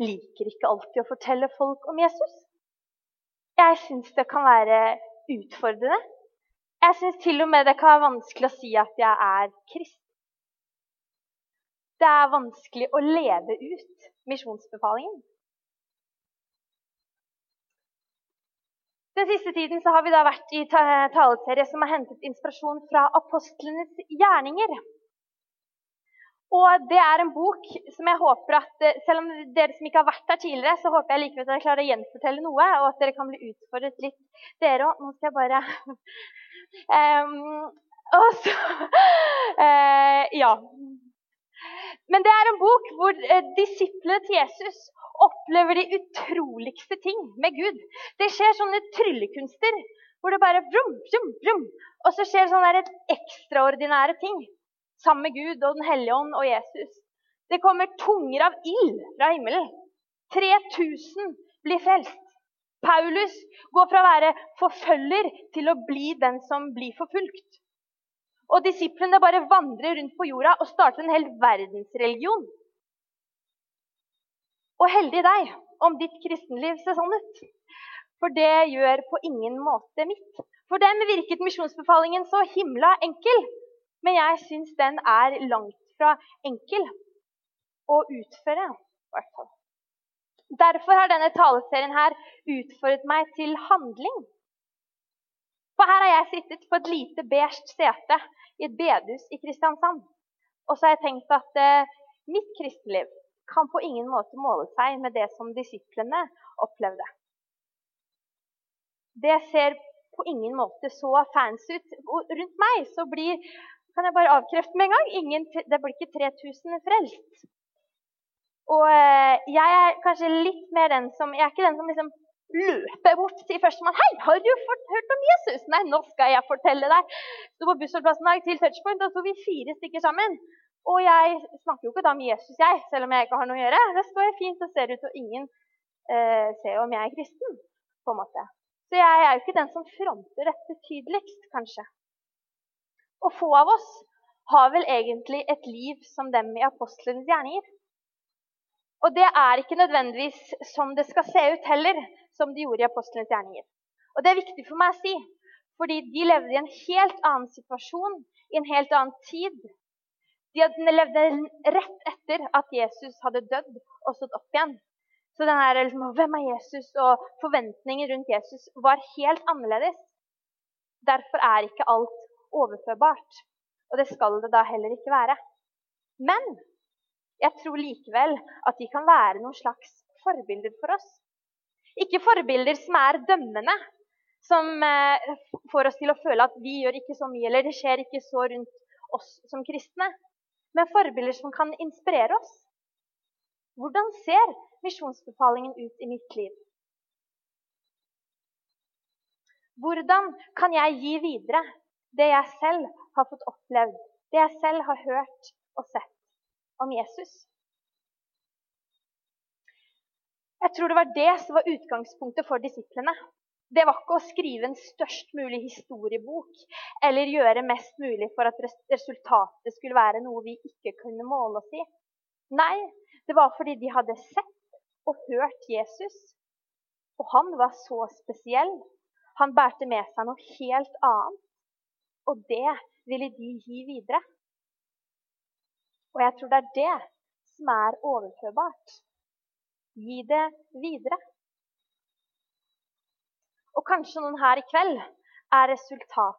liker ikke alltid å fortelle folk om Jesus. Jeg syns det kan være utfordrende. Jeg syns til og med det kan være vanskelig å si at jeg er kristen. Det er vanskelig å leve ut misjonsbefalingen. Den siste tiden har vi vært i taleserie som har hentet inspirasjon fra apostlenes gjerninger. Og det er en bok som jeg håper at, Selv om dere som ikke har vært her tidligere, så håper jeg likevel at dere klarer å gjenfortelle noe, og at dere kan bli utfordret litt, dere òg. Nå skal jeg bare um, Og så uh, Ja. Men det er en bok hvor eh, disiplene til Jesus opplever de utroligste ting med Gud. Det skjer sånne tryllekunster hvor det bare vrum, vrum, vrum. Og så skjer sånne ekstraordinære ting sammen med Gud og Den hellige ånd og Jesus. Det kommer tunger av ild fra himmelen. 3000 blir frelst. Paulus går fra å være forfølger til å bli den som blir forfulgt. Og disiplene bare vandrer rundt på jorda og starter en hel verdensreligion. Og heldig deg om ditt kristenliv ser sånn ut. For det gjør på ingen måte mitt. For dem virket misjonsbefalingen så himla enkel. Men jeg syns den er langt fra enkel å utføre. Derfor har denne taleserien her utfordret meg til handling. For her har jeg sittet på et lite beige sete i et bedehus i Kristiansand. Og så har jeg tenkt at eh, mitt kristenliv kan på ingen måte måle seg med det som disiplene opplevde. Det ser på ingen måte så fans ut. Og rundt meg så blir kan jeg bare avkrefte med en gang ingen, det blir ikke 3000 frelst. Og eh, jeg er kanskje litt mer den som Jeg er ikke den som liksom løper bort til førstemann. 'Hei, har du hørt om Jesus?' 'Nei, nå skal jeg fortelle deg.' Sto på bussholdeplassen til Touchpoint, og så vi fire stykker sammen. Og jeg snakker jo ikke da om Jesus, jeg, selv om jeg ikke har noe å gjøre. Det står jeg fint og ser ut, og ingen eh, ser om jeg er kristen. på en måte. Så jeg er jo ikke den som fronter dette tydeligst, kanskje. Og få av oss har vel egentlig et liv som dem i apostlenes gjerninger. Og det er ikke nødvendigvis som det skal se ut heller som de gjorde i apostlenes gjerninger. Og Det er viktig for meg å si, fordi de levde i en helt annen situasjon, i en helt annen tid. De levde rett etter at Jesus hadde dødd og stått opp igjen. Så den her, liksom, Hvem er Jesus? og forventningen rundt Jesus var helt annerledes. Derfor er ikke alt overførbart. Og det skal det da heller ikke være. Men jeg tror likevel at de kan være noen slags forbilder for oss. Ikke forbilder som er dømmende, som eh, får oss til å føle at vi gjør ikke så mye, eller det skjer ikke så rundt oss som kristne. Men forbilder som kan inspirere oss. Hvordan ser misjonsbefalingen ut i mitt liv? Hvordan kan jeg gi videre det jeg selv har fått opplevd, det jeg selv har hørt og sett om Jesus? Jeg tror det var det som var utgangspunktet for disiplene. Det var ikke å skrive en størst mulig historiebok eller gjøre mest mulig for at resultatet skulle være noe vi ikke kunne måle oss i. Nei, det var fordi de hadde sett og hørt Jesus. Og han var så spesiell. Han bærte med seg noe helt annet. Og det ville de gi videre. Og jeg tror det er det som er overførbart. Gi det videre. Og kanskje noen her i kveld er resultat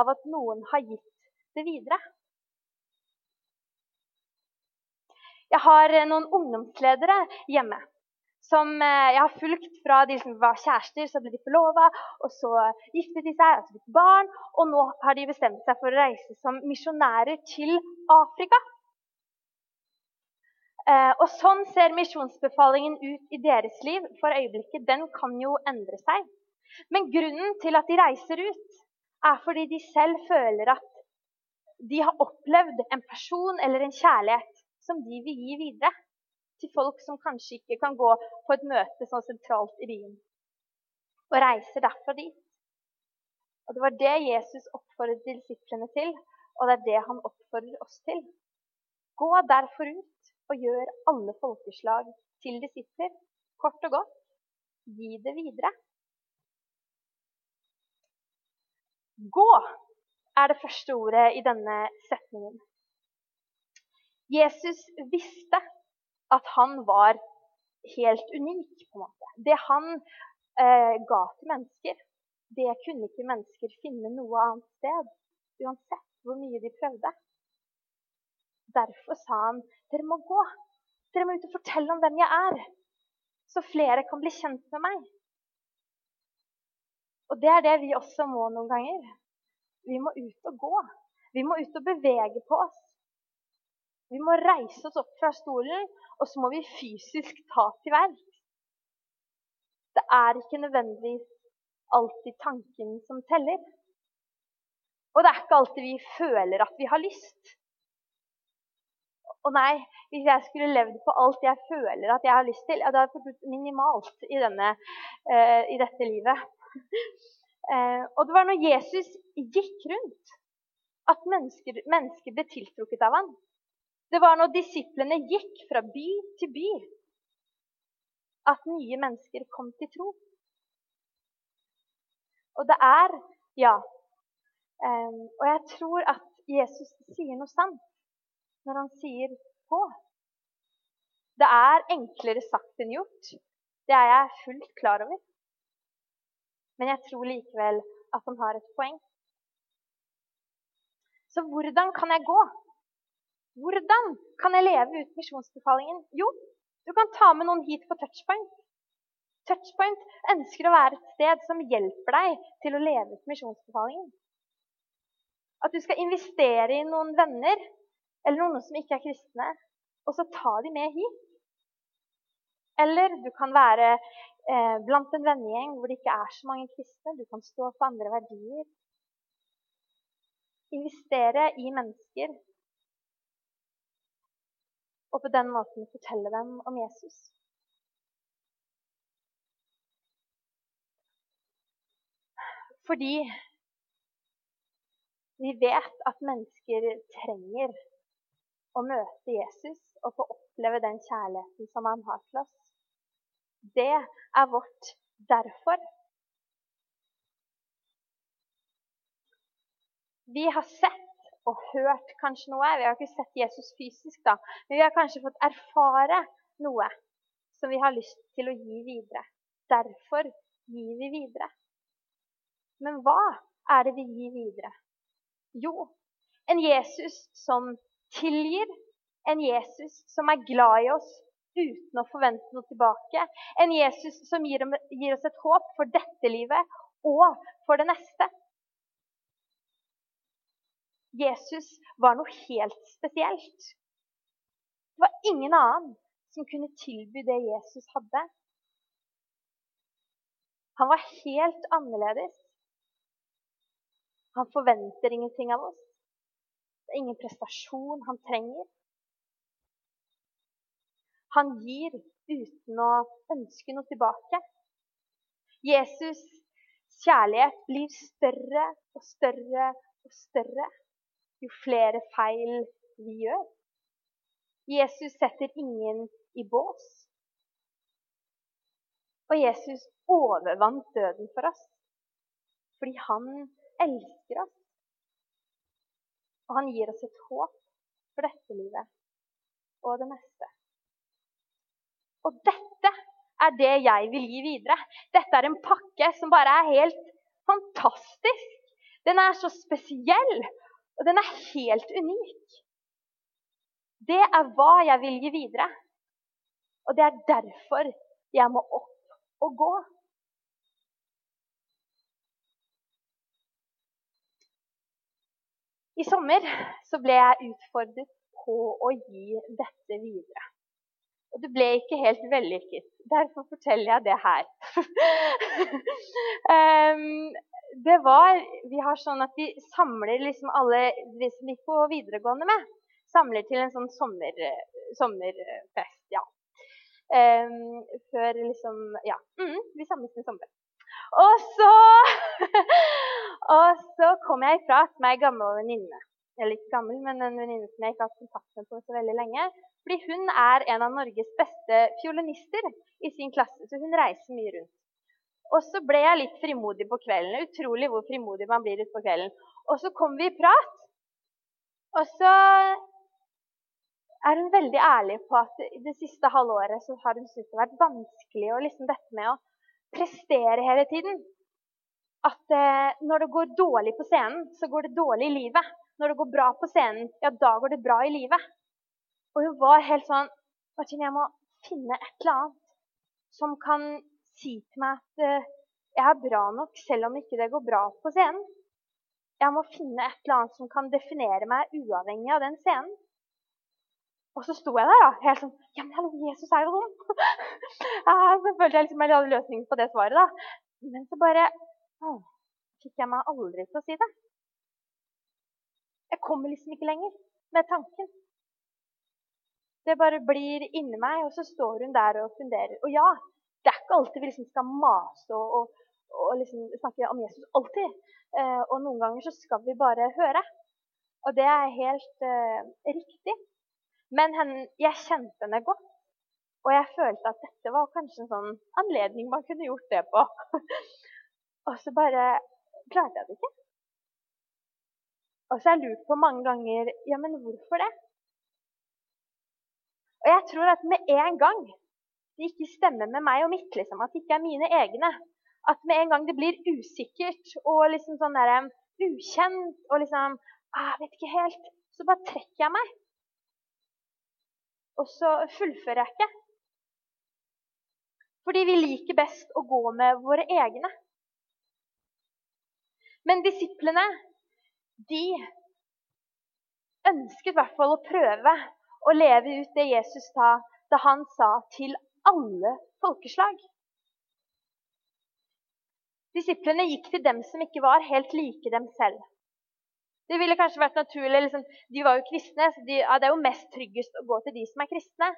av at noen har gitt det videre. Jeg har noen ungdomsledere hjemme som eh, jeg har fulgt fra de som var kjærester, så ble de forlova, og så giftet de seg, og så fikk barn, og nå har de bestemt seg for å reise som misjonærer til Afrika. Eh, og Sånn ser misjonsbefalingen ut i deres liv for øyeblikket. Den kan jo endre seg. Men grunnen til at de reiser ut, er fordi de selv føler at de har opplevd en person eller en kjærlighet som de vil gi videre til folk som kanskje ikke kan gå på et møte sånn sentralt i byen. Og reiser derfra dit. Og Det var det Jesus oppfordret disiplene til, og det er det han oppfordrer oss til. Gå derfor ut og gjør alle folkeslag til disipler. Kort og godt gi det videre. Gå er det første ordet i denne setningen. Jesus visste at han var helt unik. på en måte. Det han eh, ga til mennesker, det kunne ikke mennesker finne noe annet sted. Uansett hvor mye de prøvde. Derfor sa han dere må gå. Dere må ut og fortelle om hvem jeg er. Så flere kan bli kjent med meg. Og det er det vi også må noen ganger. Vi må ut og gå. Vi må ut og bevege på oss. Vi må reise oss opp fra stolen, og så må vi fysisk ta til verks. Det er ikke nødvendigvis alltid tanken som teller. Og det er ikke alltid vi føler at vi har lyst. Og nei, hvis jeg skulle levd på alt jeg føler at jeg har lyst til, ja, det hadde fått minimalt i, denne, uh, i dette livet. uh, og det var når Jesus gikk rundt, at mennesker, mennesker ble tiltrukket av ham. Det var når disiplene gikk fra by til by, at nye mennesker kom til tro. Og det er Ja. Um, og jeg tror at Jesus sier noe sant når han sier 'på'. Det er enklere sagt enn gjort. Det er jeg fullt klar over. Men jeg tror likevel at han har et poeng. Så hvordan kan jeg gå? Hvordan kan jeg leve ut misjonsbefalingen? Jo, du kan ta med noen hit på touchpoint. Touchpoint ønsker å være et sted som hjelper deg til å leve ut misjonsbefalingen. At du skal investere i noen venner eller noen som ikke er kristne, og så ta de med hit. Eller du kan være eh, blant en vennegjeng hvor det ikke er så mange kristne. Du kan stå for andre verdier. Investere i mennesker og på den måten fortelle dem om Jesus. Fordi vi vet at mennesker trenger å møte Jesus og få oppleve den kjærligheten som han har til oss. Det er vårt derfor. Vi har sett og hørt kanskje noe. Vi har ikke sett Jesus fysisk, da, men vi har kanskje fått erfare noe som vi har lyst til å gi videre. Derfor gir vi videre. Men hva er det vi gir videre? Jo, en Jesus som tilgir, en Jesus som er glad i oss uten å forvente noe tilbake. En Jesus som gir, oss et håp for dette livet og for det neste. Jesus var noe helt spesielt. Det var ingen annen som kunne tilby det Jesus hadde. Han var helt annerledes. Han forventer ingenting av oss. Det er ingen prestasjon han trenger. Han gir uten å ønske noe tilbake. Jesus' kjærlighet blir større og større og større jo flere feil vi gjør. Jesus setter ingen i bås. Og Jesus overvant døden for oss fordi han elsker oss. Og han gir oss et håp for dette livet og det neste. Og dette er det jeg vil gi videre. Dette er en pakke som bare er helt fantastisk. Den er så spesiell, og den er helt unik. Det er hva jeg vil gi videre. Og det er derfor jeg må opp og gå. I sommer så ble jeg utfordret på å gi dette videre. Og det ble ikke helt vellykket. Derfor forteller jeg det her. um, det var Vi har sånn at vi samler liksom alle de som gikk på videregående med. Samler til en sånn sommer, sommerfest, ja. Um, før liksom Ja. Mm, vi samles en sommer. Og så Og så kom jeg ifra til meg gammel venninne. eller ikke gammel, men en venninne som jeg ikke har hatt kontakt med på så veldig lenge. Fordi hun er en av Norges beste fiolinister i sin klasse, så hun reiser mye rundt. Og så ble jeg litt frimodig på kvelden. Utrolig hvor frimodig man blir utpå kvelden. Og så kom vi i prat. Og så er hun veldig ærlig på at i det siste halvåret så har hun syntes det har vært vanskelig å liksom dette med å prestere hele tiden. At eh, når det går dårlig på scenen, så går det dårlig i livet. Når det går bra på scenen, ja, da går det bra i livet. Og hun var helt sånn Martin, jeg må finne et eller annet som kan si til meg at eh, jeg er bra nok selv om ikke det går bra på scenen. Jeg må finne et eller annet som kan definere meg uavhengig av den scenen. Og så sto jeg der da, helt sånn Ja, men hallo, Jesus er jo ja, så følte jeg liksom jeg hadde løsningen på det svaret. da. Men så bare å, fikk jeg meg aldri til å si det. Jeg kommer liksom ikke lenger med tanken. Det bare blir inni meg, og så står hun der og funderer. Og ja, det er ikke alltid vi liksom skal mase og, og, og liksom snakke om Jesus. Alltid. Eh, og noen ganger så skal vi bare høre. Og det er helt eh, riktig. Men henne, jeg kjente henne godt. Og jeg følte at dette var kanskje en sånn anledning man kunne gjort det på. og så bare klarte jeg det ikke. Og så har jeg lurt på mange ganger ja, men hvorfor det? Og jeg tror at med en gang det ikke stemmer med meg og mitt, liksom, at det ikke er mine egne, at med en gang det blir usikkert og liksom sånn der, ukjent og liksom ah, vet ikke helt. Så bare trekker jeg meg og så fullfører jeg ikke. Fordi vi liker best å gå med våre egne. Men disiplene, de ønsket i hvert fall å prøve å leve ut det Jesus sa da han sa til alle folkeslag. Disiplene gikk til dem som ikke var helt like dem selv. Det ville kanskje vært naturlig liksom, De var jo kristne, så de, ja, det er jo mest tryggest å gå til de som er kristne.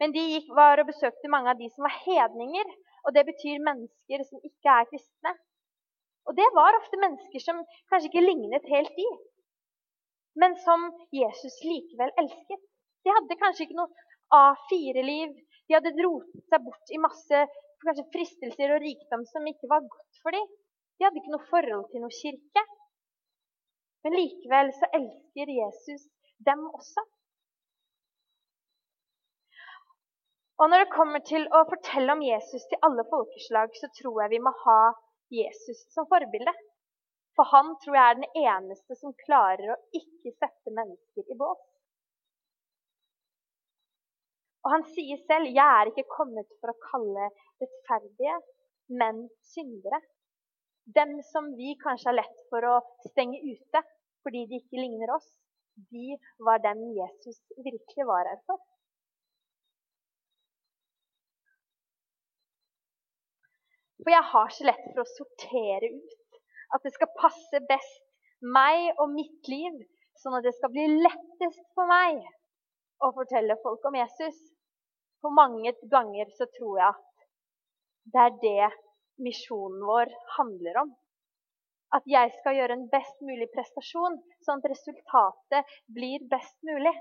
Men de gikk, var og besøkte mange av de som var hedninger. Og det betyr mennesker som ikke er kristne. Og det var ofte mennesker som kanskje ikke lignet helt de, men som Jesus likevel elsket. De hadde kanskje ikke noe A4-liv. De hadde rotet seg bort i masse kanskje fristelser og rikdom som ikke var godt for dem. De hadde ikke noe forhold til noe kirke. Men likevel så elsker Jesus dem også. Og når det kommer til å fortelle om Jesus til alle folkeslag, så tror jeg vi må ha Jesus som forbilde. For han tror jeg er den eneste som klarer å ikke sette mennesker i bås. Og han sier selv 'Jeg er ikke kommet for å kalle rettferdige, men syndere'. Dem som vi kanskje har lett for å stenge ute fordi de ikke ligner oss, de var dem Jesus virkelig var her for. For jeg har så lett for å sortere ut. At det skal passe best meg og mitt liv, sånn at det skal bli lettest for meg å fortelle folk om Jesus. For mange ganger så tror jeg at det er det misjonen vår handler om. At jeg skal gjøre en best mulig prestasjon, sånn at resultatet blir best mulig.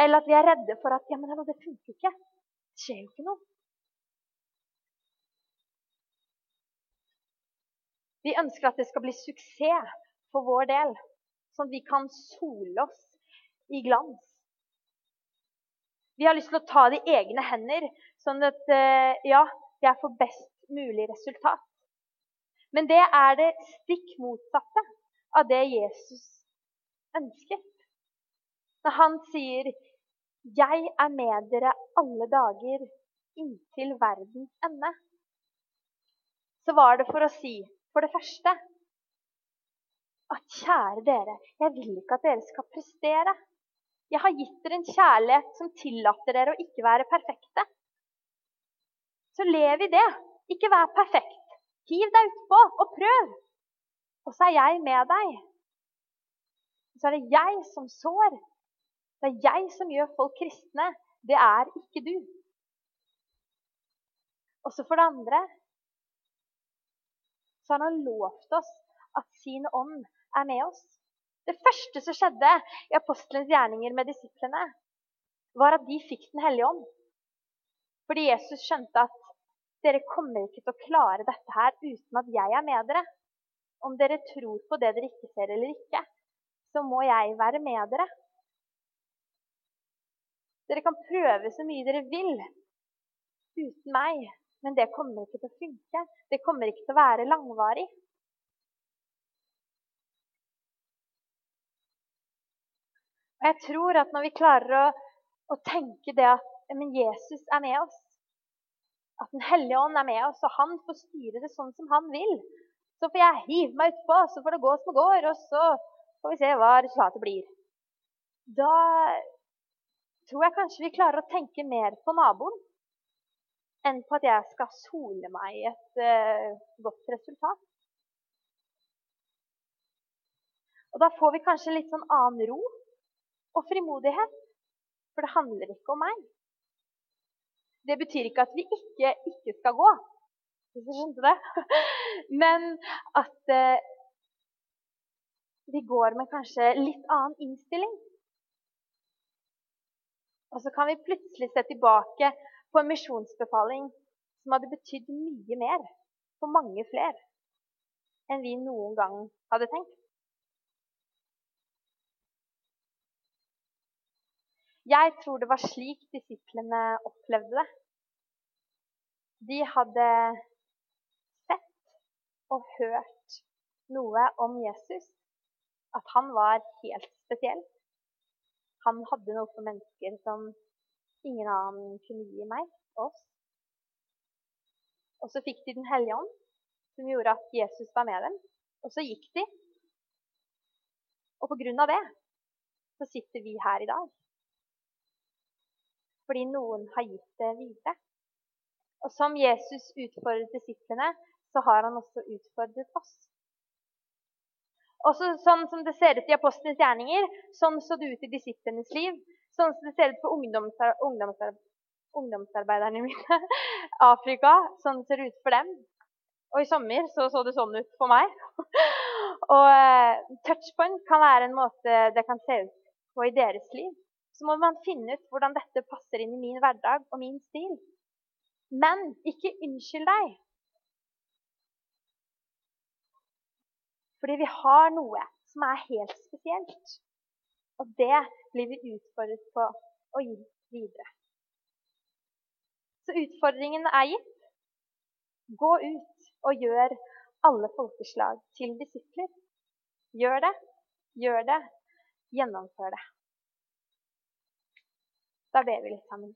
Eller at vi er redde for at ja, men det funker ikke. Det skjer jo ikke noe. Vi ønsker at det skal bli suksess for vår del, sånn at vi kan sole oss i glans. Vi har lyst til å ta det i egne hender, sånn at eh, ja, jeg får best mulig resultat. Men det er det stikk motsatte av det Jesus ønsket. Når han sier 'Jeg er med dere alle dager inntil verdens ende', så var det for å si, for det første at kjære dere, jeg vil ikke at dere skal prestere. Jeg har gitt dere en kjærlighet som tillater dere å ikke være perfekte. Så lev i det. Ikke vær perfekt. Hiv deg utpå og prøv. Og så er jeg med deg. Så er det jeg som sår. Det er jeg som gjør folk kristne. Det er ikke du. Og så for det andre så har han lovt oss at sin ånd er med oss. Det første som skjedde i apostelens gjerninger med disiplene, var at de fikk Den hellige ånd. Fordi Jesus skjønte at dere kommer ikke til å klare dette her uten at jeg er med dere. Om dere tror på det dere ikke ser eller ikke, så må jeg være med dere. Dere kan prøve så mye dere vil uten meg, men det kommer ikke til å funke. Det kommer ikke til å være langvarig. Og jeg tror at når vi klarer å, å tenke det at men Jesus er med oss, at Den hellige ånd er med oss, og han får styre det sånn som han vil, så får jeg hive meg utpå, så får det gå som det går, og så får vi se hva resultatet blir. Da tror jeg kanskje vi klarer å tenke mer på naboen enn på at jeg skal sole meg i et uh, godt resultat. Og da får vi kanskje litt sånn annen ro og frimodighet. For det handler ikke om meg. Det betyr ikke at vi ikke, ikke skal gå, hvis du skjønte det. Men at eh, vi går med kanskje litt annen innstilling. Og så kan vi plutselig se tilbake på en misjonsbefaling som hadde betydd mye mer for mange flere enn vi noen gang hadde tenkt. Jeg tror det var slik disiplene opplevde det. De hadde sett og hørt noe om Jesus, at han var helt spesiell. Han hadde noe for mennesker som ingen annen kunne gi meg, oss. Og så fikk de Den hellige ånd, som gjorde at Jesus var med dem. Og så gikk de. Og på grunn av det så sitter vi her i dag fordi noen har gitt det videre. Og som Jesus utfordret disiplene, så har han også utfordret oss. Også sånn som det ser ut i apostlenes gjerninger, sånn så det ut i disiplenes liv. Sånn som det ser ut på ungdomsar ungdomsar ungdomsarbeiderne mine. Afrika, sånn ser det ut for dem. Og i sommer så, så det sånn ut for meg. og uh, touchpoint kan være en måte det kan se ut på i deres liv så må man finne ut hvordan dette passer inn i min hverdag og min stil. Men ikke unnskyld deg. Fordi vi har noe som er helt spesielt. Og det blir vi utfordret på å gi videre. Så utfordringen er gitt. Gå ut og gjør alle folkeslag til disipler. Gjør det, gjør det, gjennomfør det. Da ber vi litt sammen.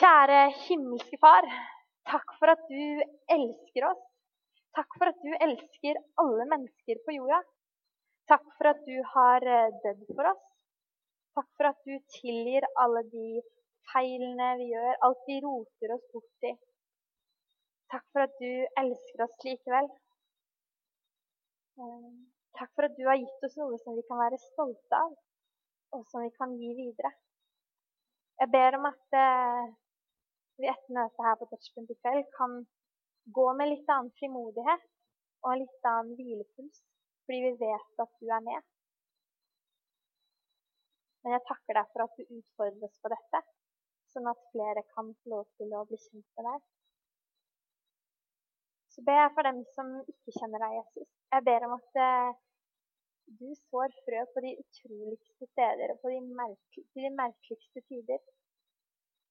Kjære himmelske Far. Takk for at du elsker oss. Takk for at du elsker alle mennesker på jorda. Takk for at du har eh, dødd for oss. Takk for at du tilgir alle de feilene vi gjør, alt vi roter oss bort i. Takk for at du elsker oss likevel. Eh, takk for at du har gitt oss noe som vi kan være stolte av og som vi kan gi videre. Jeg ber om at eh, vi etter møtet her på Touchpoint i kveld kan gå med litt annen frimodighet og en litt annen hvilepuls, fordi vi vet at du er med. Men jeg takker deg for at du utfordrer oss på dette, sånn at flere kan få lov til å bli kjent med deg. Så ber jeg for dem som ikke kjenner deg, Jesus. Jeg ber om at eh, du sår frø på de utroligste steder og på de, merke, de merkeligste tider.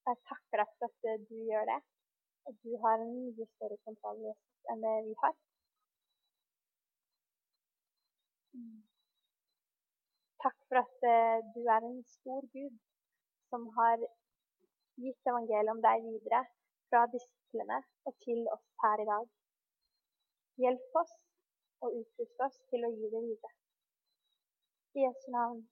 Jeg takker deg for at eh, du gjør det. Og du har en mye større kontroll enn det vi har. Takk for at uh, du er en stor Gud som har gitt evangeliet om deg videre fra disiplene og til oss her i dag. Hjelp oss og utrust oss til å gi det videre. Yes, now.